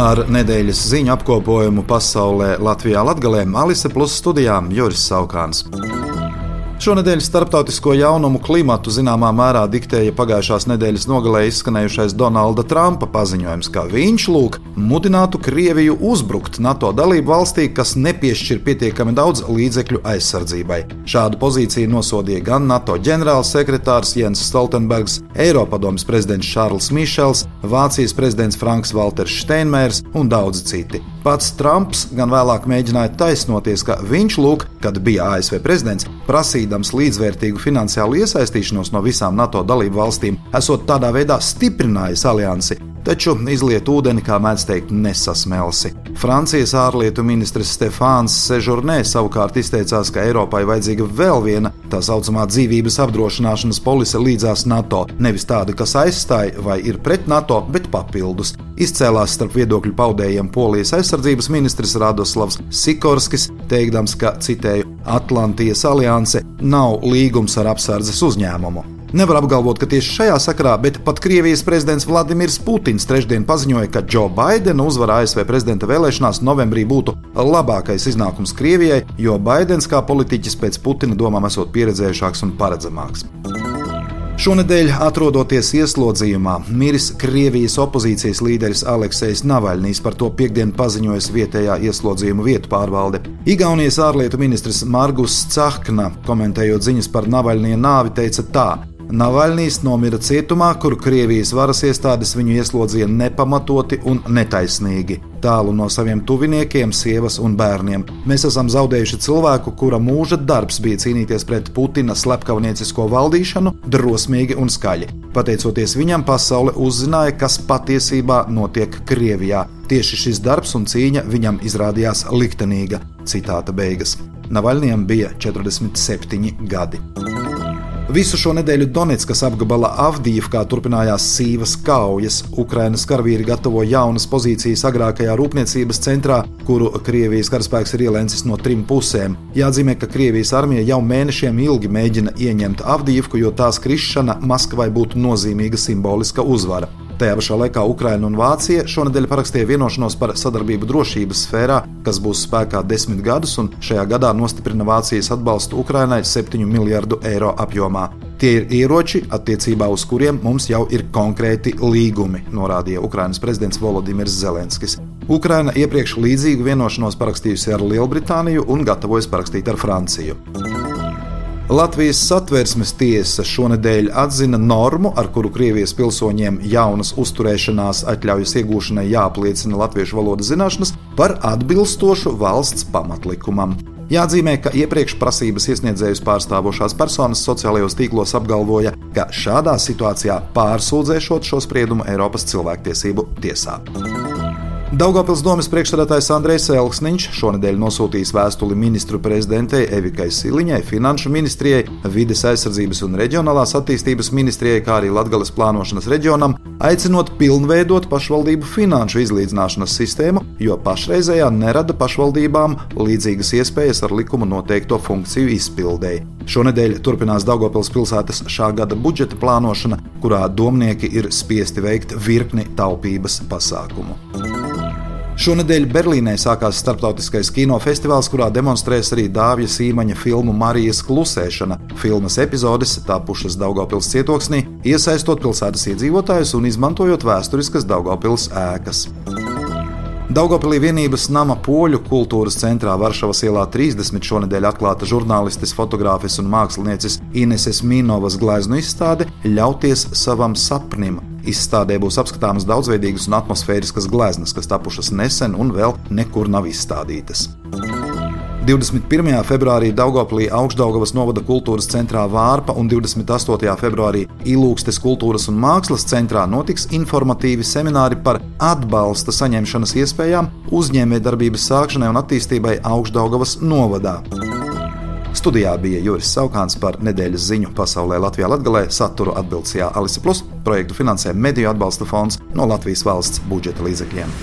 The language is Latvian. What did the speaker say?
Ar nedēļas ziņu apkopojumu pasaulē Latvijā Latgalē Alise Plus studijām Juris Saukāns. Šonadēļ starptautisko jaunumu klimatu zināmā mērā diktēja pagājušās nedēļas nogalē izskanējušais Donalda Trumpa paziņojums, ka viņš lūk mudinātu Krieviju uzbrukt NATO dalību valstī, kas nepiešķir pietiekami daudz līdzekļu aizsardzībai. Šādu pozīciju nosodīja gan NATO ģenerālsekretārs Jens Stoltenbergs, Eiropadomas prezidents Šārls Mišels, Vācijas prezidents Franks Walters Steinmeiers un daudzi citi. Pats Trumps gan vēlāk mēģināja taisnoties, ka viņš lūk, kad bija ASV prezidents, prasīdams līdzvērtīgu finansiālu iesaistīšanos no visām NATO dalību valstīm, esot tādā veidā stiprinājis aliansi, taču izliet ūdeni, kā mēdz teikt, nesasmelsi. Francijas ārlietu ministrs Stefāns Sežurnē savukārt izteicās, ka Eiropai vajadzīga vēl viena tā saucamā dzīvības apdrošināšanas polise līdzās NATO, nevis tāda, kas aizstāja vai ir pret NATO, bet papildus. Izcēlās starp viedokļu paudējiem Polijas aizsardzības ministrs Radoslavs Sikorskis, teikdams, ka, citēju, Atlantijas alianse nav līgums ar apsardzes uzņēmumu. Nevar apgalvot, ka tieši šajā sakarā, bet pat Krievijas prezidents Vladimirs Putins trešdien paziņoja, ka Džo Baidena uzvara ASV prezidenta vēlēšanās novembrī būtu labākais iznākums Krievijai, jo Baidens kā politiķis pēc Putina domām esot pieredzējušāks un paredzamāks. Šonadēļ, atrodoties ieslodzījumā, miris Krievijas opozīcijas līderis Aleksejs Navaļnīs par to piekdienu paziņojis vietējā ieslodzījuma vietu pārvalde. Igaunijas ārlietu ministrs Margus Cahkna, komentējot ziņas par Navaļnie nāvi, teica tā: Navaļnīs nomira cietumā, kur Krievijas varas iestādes viņu ieslodzīja nepamatoti un netaisnīgi. Tālu no saviem tuviniekiem, sievas un bērniem. Mēs esam zaudējuši cilvēku, kura mūža darbs bija cīnīties pret Putina slepkavniecisko valdīšanu, drosmīgi un skaļi. Pateicoties viņam, pasaule uzzināja, kas patiesībā notiek Krievijā. Tieši šis darbs un cīņa viņam izrādījās liktenīga. Citāta beigas. Navaļniem bija 47 gadi. Visu šo nedēļu Donetskas apgabala Avdīvkā turpinājās sīvas kaujas. Ukrainas karavīri gatavo jaunas pozīcijas agrākajā rūpniecības centrā, kuru Krievijas karaspēks ir ielēncis no trim pusēm. Jāatzīmē, ka Krievijas armija jau mēnešiem ilgi mēģina ieņemt Avdīvku, jo tās krišana Maskavai būtu nozīmīga simboliska uzvara. Tajā pašā laikā Ukraina un Vācija šonadēļ parakstīja vienošanos par sadarbību drošības sfērā, kas būs spēkā desmit gadus, un šajā gadā nostiprina Vācijas atbalstu Ukrainai 7 miljardu eiro apjomā. Tie ir ieroči, attiecībā uz kuriem mums jau ir konkrēti līgumi, norādīja Ukrainas prezidents Volodimirs Zelenskis. Ukraina iepriekš līdzīgu vienošanos parakstījusi ar Lielbritāniju un gatavojas parakstīt ar Franciju. Latvijas satversmes tiesa šonadēļ atzina normu, ar kuru Krievijas pilsoņiem jaunas uzturēšanās atļaujas iegūšanai jāapliecina latviešu valodas zināšanas par atbilstošu valsts pamatlikumam. Jāatzīmē, ka iepriekš prasības iesniedzējus pārstāvošās personas sociālajos tīklos apgalvoja, ka šādā situācijā pārsūdzēšot šo spriedumu Eiropas cilvēktiesību tiesā. Daugopils domas priekšsēdētājs Andrejs Elksniņš šonadēļ nosūtījis vēstuli ministru prezidentei Evikai Siliņai, Finanšu ministrijai, Vides aizsardzības un reģionālās attīstības ministrijai, kā arī Latgales plānošanas reģionam, aicinot pilnveidot pašvaldību finanšu izlīdzināšanas sistēmu, jo pašreizējā nerada pašvaldībām līdzīgas iespējas ar likuma noteikto funkciju izpildēji. Šonadēļ turpinās Daugopils pilsētas šā gada budžeta plānošana, kurā domnieki ir spiesti veikt virkni taupības pasākumu. Šonadēļ Berlīnē sākās starptautiskais kinofestivāls, kurā demonstrēs arī Dāvija Sīmaņa filmu Marijas klusēšana. Filmas epizodes tapušas Daugopils cietoksnī, iesaistot pilsētas iedzīvotājus un izmantojot vēsturiskas Daugopils ēkas. Daugopilī vienības nama poļu kultūras centrā Varšavas ielā 30 šonadēļ atklāta žurnālistes, fotogrāfis un mākslinieces Ineses Mīnovas gleznu izstāde Ļauties savam sapnim. Izstādē būs apskatāmas daudzveidīgas un atmosfēriskas gleznas, kas tapušas nesen un vēl nekur nav izstādītas. 21. februārī Daugoplī Augstdaugavas novada kultūras centrā Vārpa un 28. februārī Ilūgstes kultūras un mākslas centrā notiks informatīvi semināri par atbalsta saņemšanas iespējām uzņēmējdarbības sākšanai un attīstībai Augstdaugavas novadā. Studijā bija Juris Saukāns par nedēļas ziņu pasaulē Latvijā Latgalē saturu atbildsījā Alise Plus, projektu finansē Mediju atbalsta fonds no Latvijas valsts budžeta līdzekļiem.